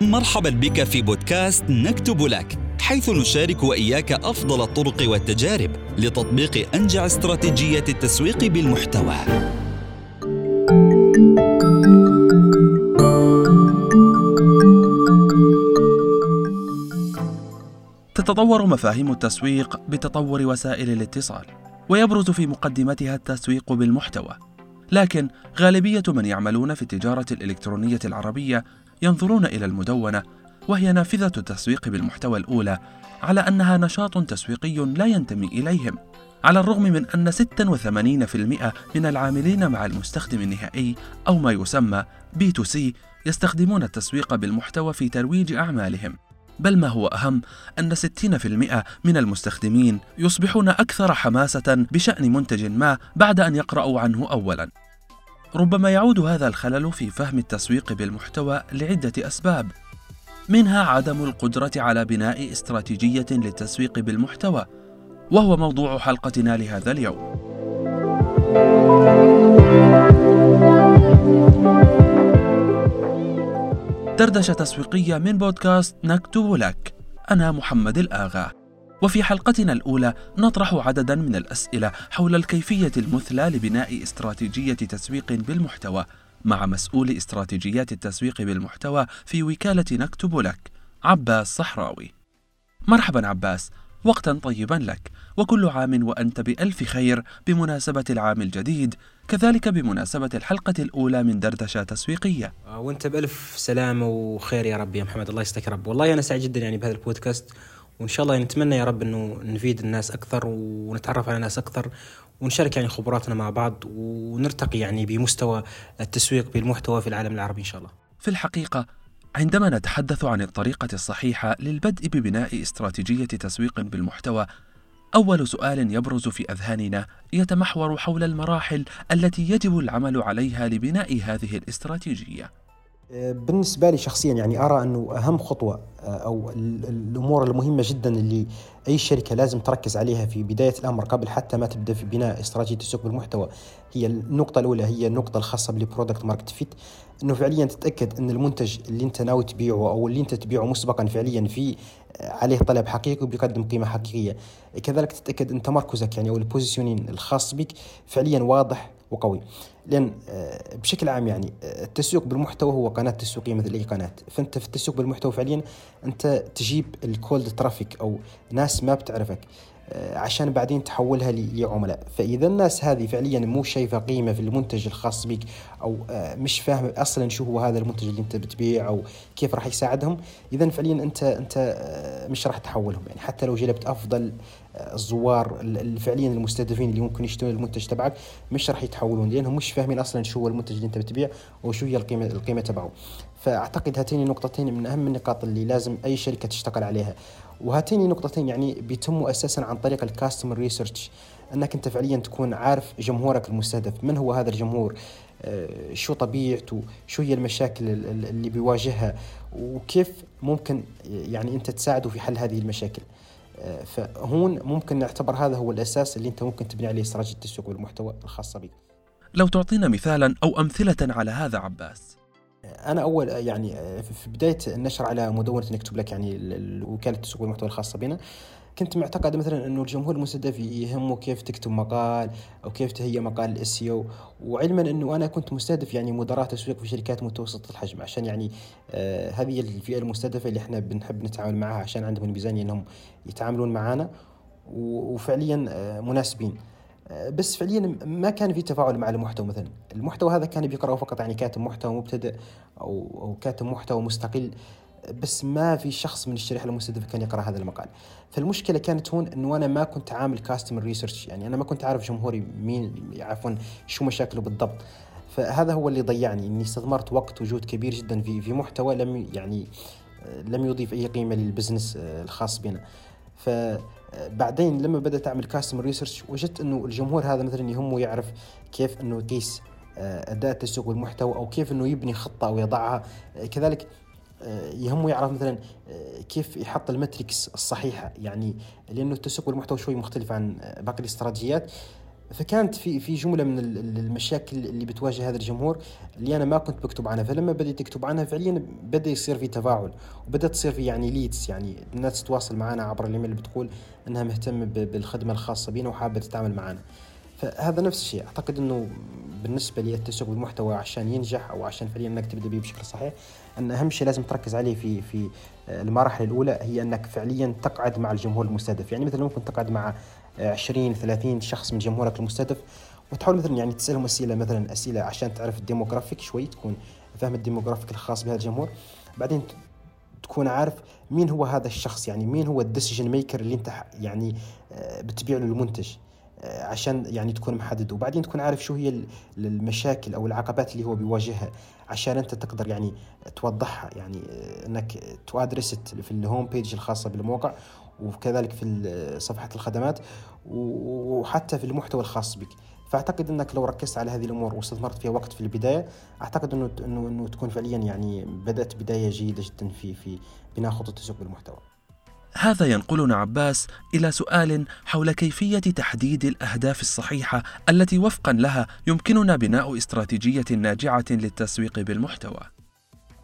مرحبا بك في بودكاست نكتب لك حيث نشارك وإياك أفضل الطرق والتجارب لتطبيق أنجع استراتيجية التسويق بالمحتوى. تتطور مفاهيم التسويق بتطور وسائل الاتصال ويبرز في مقدمتها التسويق بالمحتوى لكن غالبية من يعملون في التجارة الإلكترونية العربية ينظرون إلى المدونة وهي نافذة التسويق بالمحتوى الأولى على أنها نشاط تسويقي لا ينتمي إليهم على الرغم من أن 86% من العاملين مع المستخدم النهائي أو ما يسمى B2C يستخدمون التسويق بالمحتوى في ترويج أعمالهم بل ما هو أهم أن 60% من المستخدمين يصبحون أكثر حماسة بشأن منتج ما بعد أن يقرأوا عنه أولاً. ربما يعود هذا الخلل في فهم التسويق بالمحتوى لعدة أسباب، منها عدم القدرة على بناء استراتيجية للتسويق بالمحتوى، وهو موضوع حلقتنا لهذا اليوم. دردشة تسويقية من بودكاست نكتب لك أنا محمد الآغا وفي حلقتنا الأولى نطرح عددا من الأسئلة حول الكيفية المثلى لبناء استراتيجية تسويق بالمحتوى مع مسؤول استراتيجيات التسويق بالمحتوى في وكالة نكتب لك عباس صحراوي. مرحبا عباس وقتا طيبا لك وكل عام وأنت بألف خير بمناسبة العام الجديد كذلك بمناسبة الحلقة الأولى من دردشة تسويقية. وأنت بألف سلامة وخير يا رب يا محمد الله يستك رب. والله أنا سعيد جدا يعني بهذا البودكاست وإن شاء الله نتمنى يا رب أنه نفيد الناس أكثر ونتعرف على ناس أكثر ونشارك يعني خبراتنا مع بعض ونرتقي يعني بمستوى التسويق بالمحتوى في العالم العربي إن شاء الله في الحقيقة عندما نتحدث عن الطريقة الصحيحة للبدء ببناء استراتيجية تسويق بالمحتوى أول سؤال يبرز في أذهاننا يتمحور حول المراحل التي يجب العمل عليها لبناء هذه الاستراتيجية. بالنسبة لي شخصيا يعني أرى أنه أهم خطوة أو الأمور المهمة جدا اللي أي شركة لازم تركز عليها في بداية الأمر قبل حتى ما تبدأ في بناء استراتيجية التسويق بالمحتوى هي النقطة الأولى هي النقطة الخاصة بال product market fit أنه فعليا تتأكد أن المنتج اللي أنت ناوي تبيعه أو اللي أنت تبيعه مسبقا فعليا في عليه طلب حقيقي وبيقدم قيمة حقيقية. كذلك تتأكد أن تمركزك يعني أو ال positioning الخاص بك فعليا واضح وقوي. لأن آه، بشكل عام يعني آه، التسويق بالمحتوى هو قناة تسويقية مثل أي قناة. فأنت في التسويق بالمحتوى فعليا أنت تجيب الكولد ترافيك أو ناس ما بتعرفك. عشان بعدين تحولها لعملاء. فإذا الناس هذه فعليا مو شايفة قيمة في المنتج الخاص بك أو مش فاهمة أصلا شو هو هذا المنتج اللي أنت بتبيع أو كيف راح يساعدهم إذا فعليا أنت أنت مش راح تحولهم. يعني حتى لو جلبت أفضل الزوار فعليا المستهدفين اللي ممكن يشترون المنتج تبعك مش راح يتحولون لأنهم مش فاهمين أصلا شو هو المنتج اللي أنت بتبيع وشو هي القيمة القيمة تبعه. فأعتقد هاتين النقطتين من أهم النقاط اللي لازم أي شركة تشتغل عليها. وهاتين النقطتين يعني بيتموا أساسا عن طريق الكاستمر ريسيرش أنك أنت فعليا تكون عارف جمهورك المستهدف. من هو هذا الجمهور؟ آه، شو طبيعته؟ شو هي المشاكل اللي بيواجهها؟ وكيف ممكن يعني أنت تساعده في حل هذه المشاكل؟ فهون ممكن نعتبر هذا هو الأساس اللي أنت ممكن تبني عليه استراتيجية التسويق والمحتوى الخاصة بك. لو تعطينا مثالا أو أمثلة على هذا عباس. أنا أول يعني في بداية النشر على مدونة نكتب لك يعني وكاله التسويق والمحتوى الخاصة بنا كنت معتقد مثلا أنه الجمهور المستهدف يهمه كيف تكتب مقال أو كيف تهيئ مقال الاس وعلما أنه أنا كنت مستهدف يعني مدراء تسويق في شركات متوسطة الحجم عشان يعني آه هذه الفئة المستهدفة اللي إحنا بنحب نتعامل معها عشان عندهم الميزانيه إنهم يتعاملون معنا وفعليا آه مناسبين. بس فعليا ما كان في تفاعل مع المحتوى مثلا. المحتوى هذا كان بيقرأه فقط يعني كاتب محتوى مبتدئ أو, أو كاتب محتوى مستقل بس ما في شخص من الشريحة المستهدفة كان يقرأ هذا المقال. فالمشكلة كانت هون إنه أنا ما كنت عامل كاستمر ريسيرش يعني أنا ما كنت عارف جمهوري مين عفوا شو مشاكله بالضبط. فهذا هو اللي ضيعني إني استثمرت وقت وجهد كبير جدا في في محتوى لم يعني لم يضيف أي قيمة لل business الخاص بنا. فبعدين لما بدأت أعمل customer research وجدت إنه الجمهور هذا مثلا يهمه يعرف كيف إنه يقيس اداء التسويق بالمحتوى أو كيف إنه يبني خطة أو يضعها كذلك آه، يهمه يعرف مثلا آه، كيف يحط ال metrics الصحيحة. يعني لأنه التسويق بالمحتوى شوي مختلف عن باقي الاستراتيجيات. فكانت في في جملة من المشاكل اللي بتواجه هذا الجمهور اللي أنا ما كنت بكتب عنها فلما بديت اكتب عنها فعليا بدأ يصير في تفاعل وبدأت تصير في يعني ليدز يعني الناس تتواصل معنا عبر الإيميل بتقول إنها مهتمة بالخدمة الخاصة بنا وحابة تتعامل معنا فهذا نفس الشيء أعتقد إنه بالنسبة لي التسويق بالمحتوى عشان ينجح أو عشان فعليا إنك تبدأ به بشكل صحيح أن أهم شيء لازم تركز عليه في في المراحل الأولى هي إنك فعليا تقعد مع الجمهور المستهدف. يعني مثلا ممكن تقعد مع 20 30 شخص من جمهورك المستهدف وتحاول مثلا يعني تسألهم أسئلة مثلا أسئلة عشان تعرف ال demographic شوي تكون فاهم ال demographic الخاص بهذا الجمهور. بعدين تكون عارف مين هو هذا الشخص يعني مين هو ال decision maker اللي انت يعني آه، بتبيع له المنتج آه، عشان يعني تكون محدد. وبعدين تكون عارف شو هي المشاكل أو العقبات اللي هو بيواجهها عشان أنت تقدر يعني توضحها يعني آه، إنك ت address في ال home page الخاصة بالموقع. وكذلك في صفحة الخدمات وحتى في المحتوى الخاص بك فأعتقد إنك لو ركزت على هذه الأمور واستثمرت فيها وقت في البداية أعتقد إنه انه إنه تكون فعليا يعني بدأت بداية جيدة جدا في في بناء خطة التسويق بالمحتوى. هذا ينقلنا عباس إلى سؤال حول كيفية تحديد الأهداف الصحيحة التي وفقا لها يمكننا بناء استراتيجية ناجعة للتسويق بالمحتوى.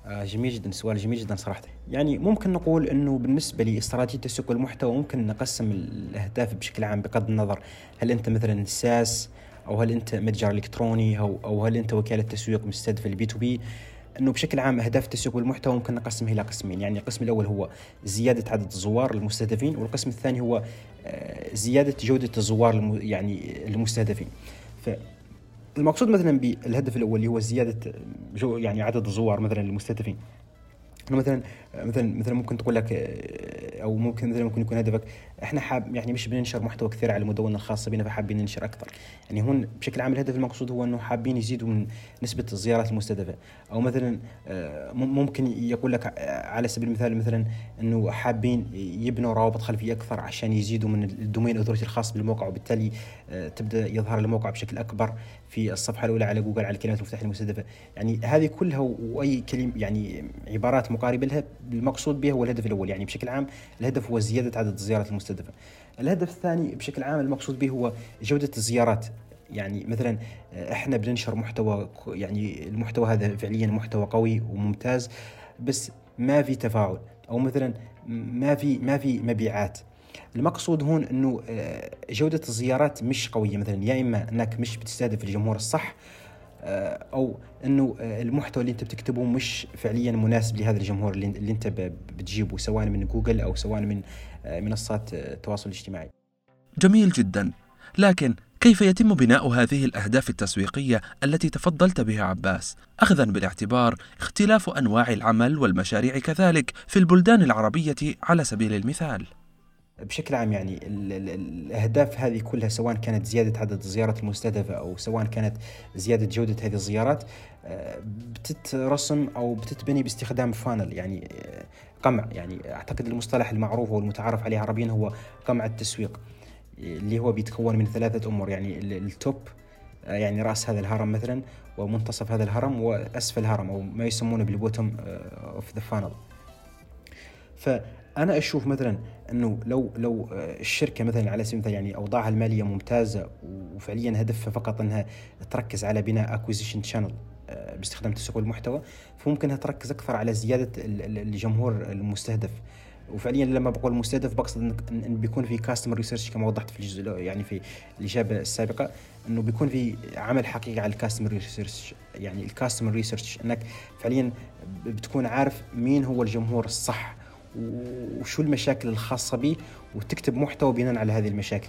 آه، جميل جدا سؤال جميل جدا صراحة. يعني ممكن نقول إنه بالنسبة لي استراتيجيه تسويق المحتوى ممكن نقسم الأهداف بشكل عام بغض النظر هل أنت مثلا SaaS أو هل أنت متجر إلكتروني أو أو هل أنت وكالة تسويق مستهدفه لل B2B. إنه بشكل عام أهداف التسويق بالمحتوى ممكن نقسمها إلى قسمين. يعني القسم الأول هو زيادة عدد الزوار المستهدفين والقسم الثاني هو آه، زيادة جودة الزوار يعني المستهدفين. فالمقصود مثلا بالهدف الأول اللي هو زيادة جو يعني عدد الزوار مثلا المستهدفين مثلا مثلا مثلا ممكن تقول لك أو ممكن مثلا ممكن يكون هدفك إحنا حاب يعني مش بننشر محتوى كثير على المدونه الخاصة بنا فحابين ننشر أكثر. يعني هون بشكل عام الهدف المقصود هو إنه حابين يزيدوا من نسبة الزيارات المستهدفه أو مثلا آه، ممكن يقول لك آه، على سبيل المثال مثلا إنه حابين يبنوا روابط خلفية أكثر عشان يزيدوا من ال domain authority الخاص بالموقع وبالتالي آه، تبدأ يظهر الموقع بشكل أكبر في الصفحة الأولى على جوجل على الكلمات المفتاحية المستهدفه يعني هذه كلها وأي كلمه يعني عبارات مقاربة لها المقصود بها هو الهدف الأول. يعني بشكل عام الهدف هو زيادة عدد الزيارات المستهدفه الهدف الثاني بشكل عام المقصود به هو جودة الزيارات. يعني مثلا إحنا بننشر محتوى يعني المحتوى هذا فعليا محتوى قوي وممتاز بس ما في تفاعل أو مثلا ما في ما في مبيعات. المقصود هون إنه آه، جودة الزيارات مش قوية. مثلا يا إما إنك مش بتستهدف الجمهور الصح آه، أو إنه آه، المحتوى اللي أنت بتكتبه مش فعليا مناسب لهذا الجمهور اللي أنت بتجيبه سواء من جوجل أو سواء من منصات التواصل الاجتماعي. جميل جدا، لكن كيف يتم بناء هذه الأهداف التسويقية التي تفضلت بها عباس؟ اخذا بالاعتبار اختلاف أنواع العمل والمشاريع كذلك في البلدان العربية على سبيل المثال. بشكل عام يعني الأهداف هذه كلها سواء كانت زيادة عدد الزيارات المستهدفة أو سواء كانت زيادة جودة هذه الزيارات آه، بتترسم أو بتتبني باستخدام funnel يعني آه، قمع. يعني أعتقد المصطلح المعروف والمتعارف عليه عربيا هو قمع التسويق اللي هو بيتكون من ثلاثة أمور. يعني ال top آه، يعني رأس هذا الهرم مثلا ومنتصف هذا الهرم وأسفل الهرم أو ما يسمونه بال bottom of the funnel فانا أشوف مثلا إنه لو لو آه، الشركة مثلا على سبيل المثال يعني أوضاعها المالية ممتازة وفعليا هدفها فقط إنها تركز على بناء acquisition channel آه، باستخدام تسويق المحتوى فممكن انها تركز أكثر على زيادة الجمهور المستهدف. وفعليا لما بقول مستهدف بقصد ان بيكون في customer research كما وضحت في الجزء يعني في الإجابة السابقة إنه بيكون في عمل حقيقي على ال customer research يعني ال customer research إنك فعليا بتكون عارف مين هو الجمهور الصح. وشو المشاكل الخاصة به وتكتب محتوى بناء على هذه المشاكل.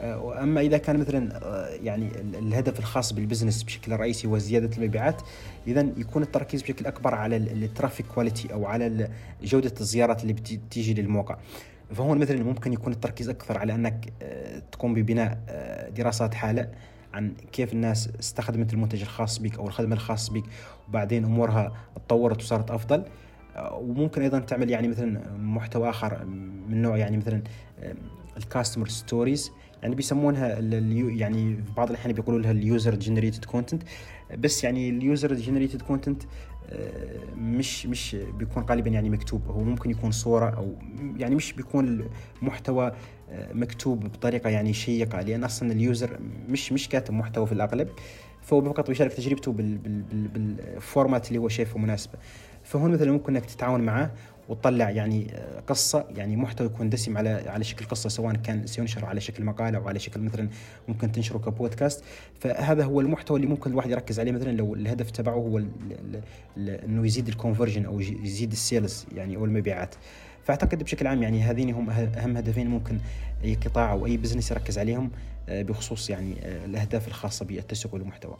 آه، اما إذا كان مثلا آه، يعني الهدف الخاص بال business بشكل رئيسي هو زيادة المبيعات اذا يكون التركيز بشكل أكبر على ال traffic quality أو على جودة الزيارات اللي بتيجي للموقع. فهون مثلا ممكن يكون التركيز أكثر على أنك آه، تقوم ببناء دراسات حالة عن كيف الناس استخدمت المنتج الخاص بك أو الخدمة الخاصه بك وبعدين أمورها تطورت وصارت أفضل. وممكن أيضا تعمل يعني مثلا محتوى آخر من نوع يعني مثلا ال customer stories يعني بيسمونها يعني في بعض الأحيان بيقولوا لها ال user generated content بس يعني ال user generated content مش مش بيكون غالبا يعني مكتوب. هو ممكن يكون صورة أو يعني مش بيكون المحتوى مكتوب بطريقة يعني شيقة لأن أصلا ال user مش مش كاتب محتوى في الأغلب. فهو فقط بيشارك تجربته بال format اللي هو شايفه مناسبة. فهون مثلا ممكن إنك تتعاون معاه وتطلع يعني قصة يعني محتوى يكون دسم على على شكل قصة سواء كان سينشر على شكل مقالة أو على شكل مثلا ممكن تنشره كبودكاست. فهذا هو المحتوى اللي ممكن الواحد يركز عليه. مثلا لو الهدف تبعه هو إنه يزيد ال conversion أو يزيد ال sales يعني أو المبيعات. فأعتقد بشكل عام يعني هذين هم أهم هدفين ممكن أي قطاع أو أي business يركز عليهم آه، بخصوص يعني آه، الأهداف الخاصة بالتسويق بالمحتوى.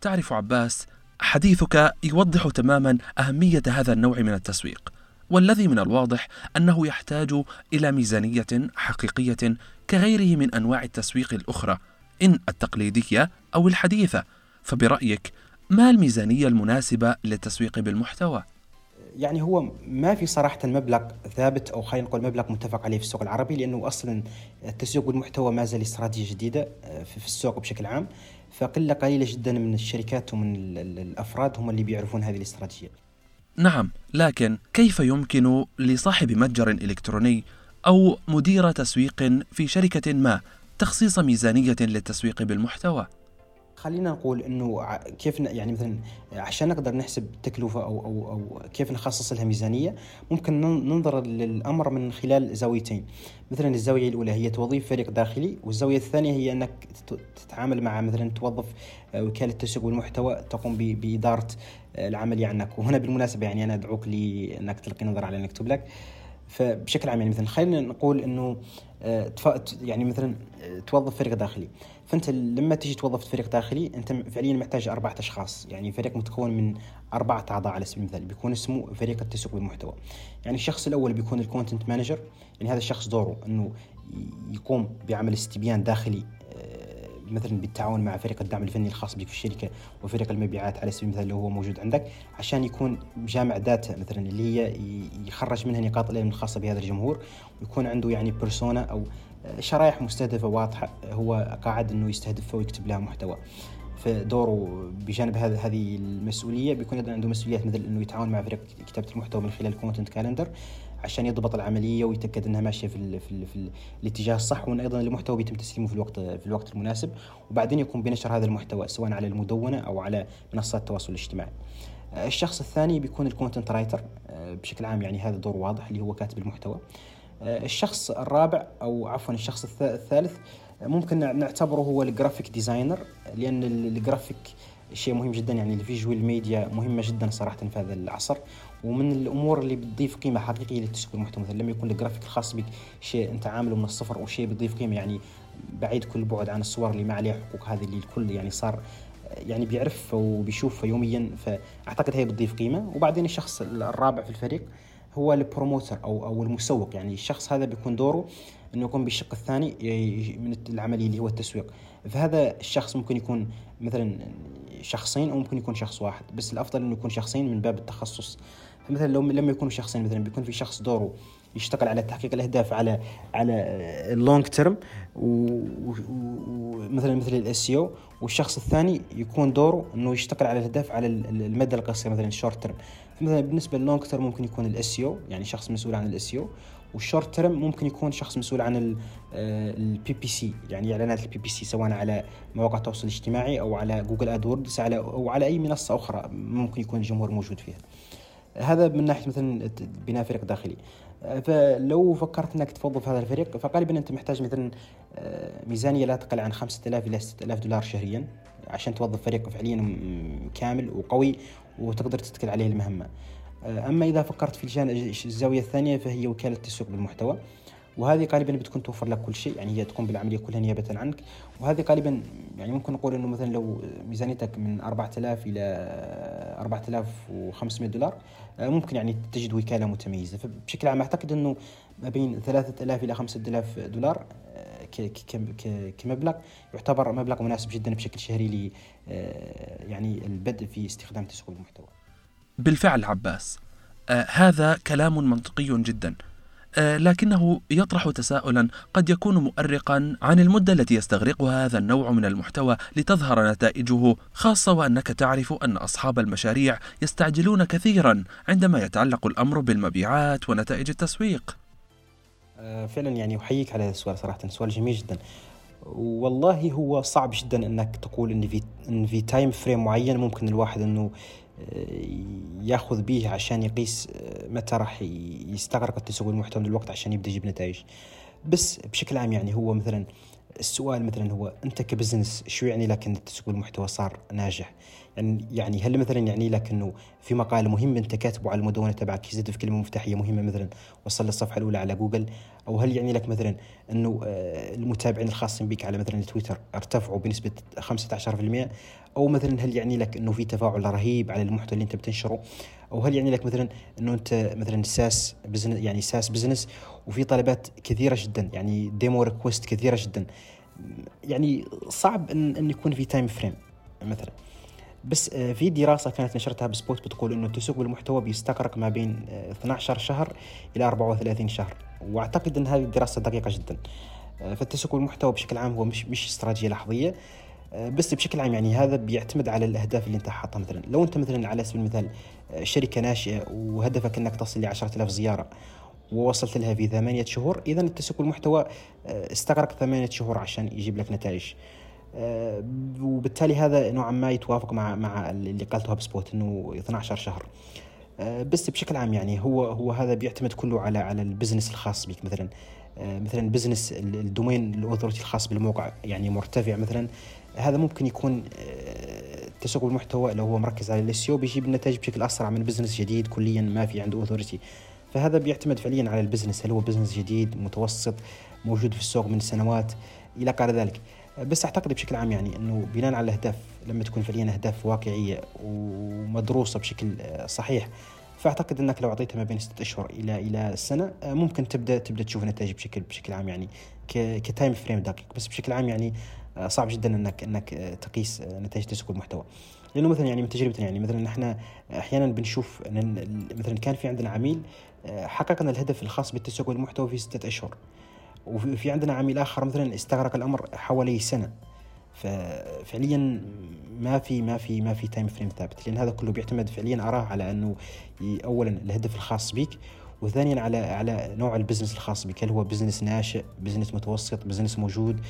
تعرف عباس حديثك يوضح تماما أهمية هذا النوع من التسويق والذي من الواضح أنه يحتاج إلى ميزانية حقيقية كغيره من أنواع التسويق الأخرى إن التقليدية أو الحديثة. فبرأيك ما الميزانية المناسبة للتسويق بالمحتوى؟ يعني هو ما في صراحة مبلغ ثابت أو خلينا نقول مبلغ متفق عليه في السوق العربي لأنه أصلا التسويق بالمحتوى ما زال استراتيجية جديدة آه، في السوق بشكل عام. فقلة قليلة جدا من الشركات ومن الأفراد هم اللي بيعرفون هذه الاستراتيجية نعم لكن كيف يمكن لصاحب متجر إلكتروني أو مدير تسويق في شركة ما تخصيص ميزانية للتسويق بالمحتوى؟ خلينا نقول إنه كيف يعني مثلا عشان نقدر نحسب التكلفه أو أو أو كيف نخصص لها ميزانية ممكن ننظر للأمر من خلال زاويتين. مثلا الزاوية الأولى هي توظيف فريق داخلي والزاوية الثانية هي أنك تتعامل مع مثلا توظف آه، وكالة التسويق بالمحتوى تقوم بإدارة آه، العملية عنك وهنا بالمناسبة يعني أنا أدعوك لأنك تلقي نظرة على نكتب لك. فبشكل عام يعني مثلا خلينا نقول إنه آه، يعني مثلا توظف فريق داخلي. فأنت لما تيجي توظف فريق داخلي أنت فعليا محتاج أربعة أشخاص. يعني فريق متكون من أربعة أعضاء على سبيل المثال. بيكون اسمه فريق التسويق بالمحتوى يعني الشخص الأول بيكون ال content manager. يعني هذا الشخص دوره إنه يقوم بعمل استبيان داخلي آه، مثلا بالتعاون مع فريق الدعم الفني الخاص بك في الشركة وفريق المبيعات على سبيل المثال اللي هو موجود عندك عشان يكون جامع داتا مثلا اللي هي يخرج منها نقاط العلم الخاصة بهذا الجمهور ويكون عنده يعني بيرسونا أو شرائح مستهدفة واضحة هو قاعد أنه يستهدفها ويكتب لها محتوى. فدوره بجانب هذا هذه المسؤولية بيكون عنده مسؤوليات مثل إنه يتعاون مع فريق كتابة المحتوى من خلال ال content calendar عشان يضبط العملية ويتأكد إنها ماشية في, ال في, ال في ال الاتجاه الصح وإن أيضا المحتوى بيتم تسليمه في الوقت في الوقت المناسب وبعدين يقوم بنشر هذا المحتوى سواء على المدونة أو على منصات التواصل الاجتماعي. الشخص الثاني بيكون ال content writer بشكل عام يعني هذا دور واضح اللي هو كاتب المحتوى. آه، الشخص الرابع أو عفوا الشخص الثالث ممكن نعتبره هو ال graphic designer لأن الجرافيك شيء مهم جدا يعني ال visual media مهمة جدا صراحة في هذا العصر. ومن الأمور اللي بتضيف قيمة حقيقية للتسويق بالمحتوى مثلا لما يكون الجرافيك الخاص بك شيء أنت عامله من الصفر أو شيء بيضيف قيمة يعني بعيد كل بعد عن الصور اللي ما عليها حقوق هذه اللي الكل يعني صار يعني بيعرف وبيشوفها يوميا فأعتقد هي بتضيف قيمة. وبعدين الشخص الرابع في الفريق هو ال promoter أو أو المسوق يعني الشخص هذا بيكون دوره إنه يقوم بالشق الثاني من العملية اللي هو التسويق. فهذا الشخص ممكن يكون مثلا شخصين أو ممكن يكون شخص واحد بس الأفضل إنه يكون شخصين من باب التخصص. فمثلا لو لما يكونوا شخصين مثلا بيكون في شخص دوره يشتغل على تحقيق الأهداف على على ال long term ومثلا مثل ال SEO والشخص الثاني يكون دوره إنه يشتغل على الأهداف على المدى القصير مثلا ال short term مثلا بالنسبة لل long term ممكن يكون ال SEO يعني شخص مسؤول عن ال SEO وال short term ممكن يكون شخص مسؤول عن ال PPC يعني إعلانات ال PPC سواء على مواقع التواصل الاجتماعي أو على جوجل AdWords على أو على أي منصة أخرى ممكن يكون الجمهور موجود فيها هذا من ناحية مثلا بناء فريق داخلي فلو فكرت إنك توظف هذا الفريق فغالبا أنت محتاج مثلا آه، ميزانية لا تقل عن 5000 إلى 6000 دولار شهريا عشان توظف فريق فعليا كامل وقوي وتقدر تتكل عليه المهمة. آه، أما إذا فكرت في الجانب الزاوية الثانية فهي وكالة التسويق بالمحتوى. وهذه غالبا بتكون توفر لك كل شيء يعني هي تقوم بالعملية كلها نيابة عنك وهذه غالبا يعني ممكن نقول إنه مثلا لو ميزانيتك من 4000 إلى 4500 دولار آه، ممكن يعني تجد وكالة متميزة فبشكل عام أعتقد إنه ما بين 3000 إلى 5000 دولار آه، كمبلغ يعتبر مبلغ مناسب جدا بشكل شهري ل يعني البدء في استخدام تسويق المحتوى. بالفعل عباس. آه هذا كلام منطقي جدا. آه، لكنه يطرح تساؤلا. قد يكون مؤرقا عن المدة التي يستغرقها هذا النوع من المحتوى لتظهر نتائجه خاصة وأنك تعرف أن أصحاب المشاريع يستعجلون كثيرا عندما يتعلق الأمر بالمبيعات ونتائج التسويق. آه، فعلا يعني أحييك على هذا السؤال صراحة سؤال جميل جدا. والله هو صعب جدا أنك تقول إن في إن في time frame معين ممكن الواحد إنه ياخذ به عشان يقيس آه، متى راح يستغرق التسوق المحتوى من الوقت عشان يبدأ يجيب نتائج. بس بشكل عام يعني هو مثلا السؤال مثلا هو أنت ك business شو يعني لك ان التسويق المحتوى صار ناجح؟ يعني يعني هل مثلا يعني لك انه في مقال مهم أنت كاتبه على المدونة تبعك يزيد في كلمة مفتاحية مهمة مثلا وصل للصفحه الأولى على جوجل أو هل يعني لك مثلا أنه آه، المتابعين الخاصين بك على مثلا تويتر ارتفعوا بنسبة 15% أو مثلا هل يعني لك أنه في تفاعل رهيب على المحتوى اللي أنت بتنشره أو هل يعني لك مثلا إنه أنت مثلا SaaS business يعني SaaS business وفي طلبات كثيرة جدا يعني demo request كثيرة جدا. يعني صعب ان إن يكون في time frame مثلا. بس آه، في دراسة كانت نشرتها هاب سبوت بتقول إنه التسويق بالمحتوى بيستغرق ما بين 12 آه، شهر إلى 34 شهر. وأعتقد إن هذه الدراسة دقيقة جدا. آه، فالتسويق بالمحتوى بشكل عام هو مش مش استراتيجية لحظية. بس بشكل عام يعني هذا بيعتمد على الأهداف اللي أنت حاطها مثلا. لو أنت مثلا على سبيل المثال شركة ناشئة وهدفك أنك تصل ل 10000 زيارة ووصلت لها في ثمانية شهور إذا التسويق المحتوى استغرق ثمانية شهور عشان يجيب لك نتائج. آه، وبالتالي هذا نوعا ما يتوافق مع مع اللي قالته هاب سبوت انه 12 شهر. آه، بس بشكل عام يعني هو هو هذا بيعتمد كله على على ال business الخاص بك مثلا. آه، مثلا business ال domain ال authority الخاص بالموقع يعني مرتفع مثلا. هذا ممكن يكون تسوق المحتوى لو هو مركز على ال SEO بيجيب النتائج بشكل أسرع من business جديد كليا ما في عنده authority فهذا بيعتمد فعليا على ال business هل هو business جديد متوسط موجود في السوق من سنوات إلى غير ذلك. بس أعتقد بشكل عام يعني إنه بناء على الأهداف لما تكون فعليا أهداف واقعية ومدروسة بشكل صحيح. فأعتقد إنك لو أعطيتها ما بين ستة أشهر إلى إلى سنة ممكن تبدأ تبدأ تشوف نتائج بشكل بشكل عام يعني كتايم فريم دقيق. بس بشكل عام يعني صعب جدا انك إنك تقيس نتائج تسويق المحتوى لأنه مثلا يعني من تجربتنا يعني مثلا إحنا أحيانا بنشوف إن مثلا كان في عندنا عميل حققنا الهدف الخاص بالتسويق المحتوى في ستة أشهر. وفي عندنا عميل آخر مثلا استغرق الأمر حوالي سنة. ففعليا ما في ما في ما في time frame ثابت. لأن هذا كله بيعتمد فعليا أراه على إنه اولا الهدف الخاص بك وثانيا على على نوع ال business الخاص بك هل هو business ناشئ business متوسط business موجود؟ آه،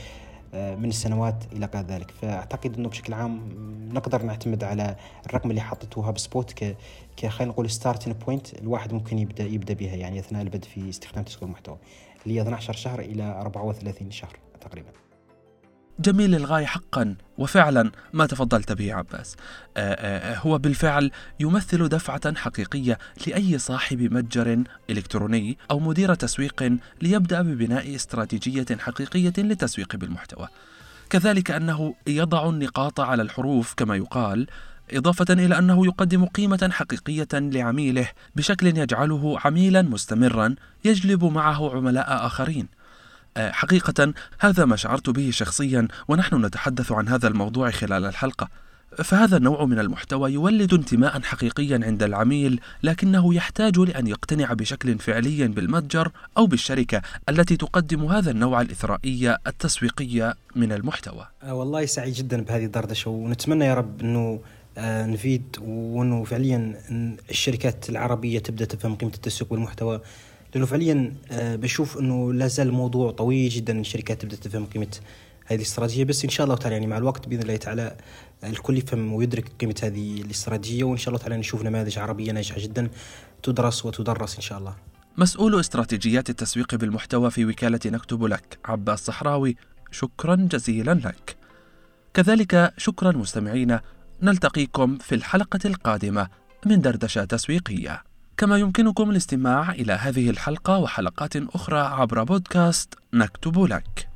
من السنوات إلى غير ذلك. فأعتقد إنه بشكل عام نقدر نعتمد على الرقم اللي حطيته هاب سبوت ك خلينا نقول starting point الواحد ممكن يبدا يبدأ بها يعني أثناء البدء في استخدام تسويق المحتوى. اللي هي 12 شهر إلى 34 شهر تقريبا. جميل للغاية حقا وفعلا ما تفضلت به عباس. آآ آآ هو بالفعل يمثل دفعة حقيقية لأي صاحب متجر إلكتروني أو مدير تسويق ليبدأ ببناء استراتيجية حقيقية للتسويق بالمحتوى. كذلك أنه يضع النقاط على الحروف كما يقال إضافة إلى أنه يقدم قيمة حقيقية لعميله بشكل يجعله عميلا مستمرا يجلب معه عملاء آخرين. آه، حقيقة هذا ما شعرت به شخصيا ونحن نتحدث عن هذا الموضوع خلال الحلقة فهذا النوع من المحتوى يولد انتماء حقيقيا عند العميل لكنه يحتاج لأن يقتنع بشكل فعلي بالمتجر أو بالشركة التي تقدم هذا النوع الإثرائي التسويقي من المحتوى. آه، والله سعيد جدا بهذه الدردشة ونتمنى يا رب إنه آه، نفيد وإنه فعليا الشركات العربية تبدأ تفهم قيمة التسويق والمحتوى لأنه فعليا آه، بشوف إنه لا زال الموضوع طويل جدا الشركات تبدا تفهم قيمة هذه الاستراتيجية بس إن شاء الله تعالى يعني مع الوقت بإذن الله تعالى الكل يفهم ويدرك قيمة هذه الاستراتيجية وإن شاء الله تعالى نشوف نماذج عربية ناجحة جدا تدرس وتدرس إن شاء الله. مسؤول استراتيجيات التسويق بالمحتوى في وكالة نكتب لك عباس صحراوي شكرا جزيلا لك. كذلك شكرا مستمعينا نلتقيكم في الحلقة القادمة من دردشة تسويقية كما يمكنكم الاستماع إلى هذه الحلقة وحلقات أخرى عبر بودكاست نكتب لك.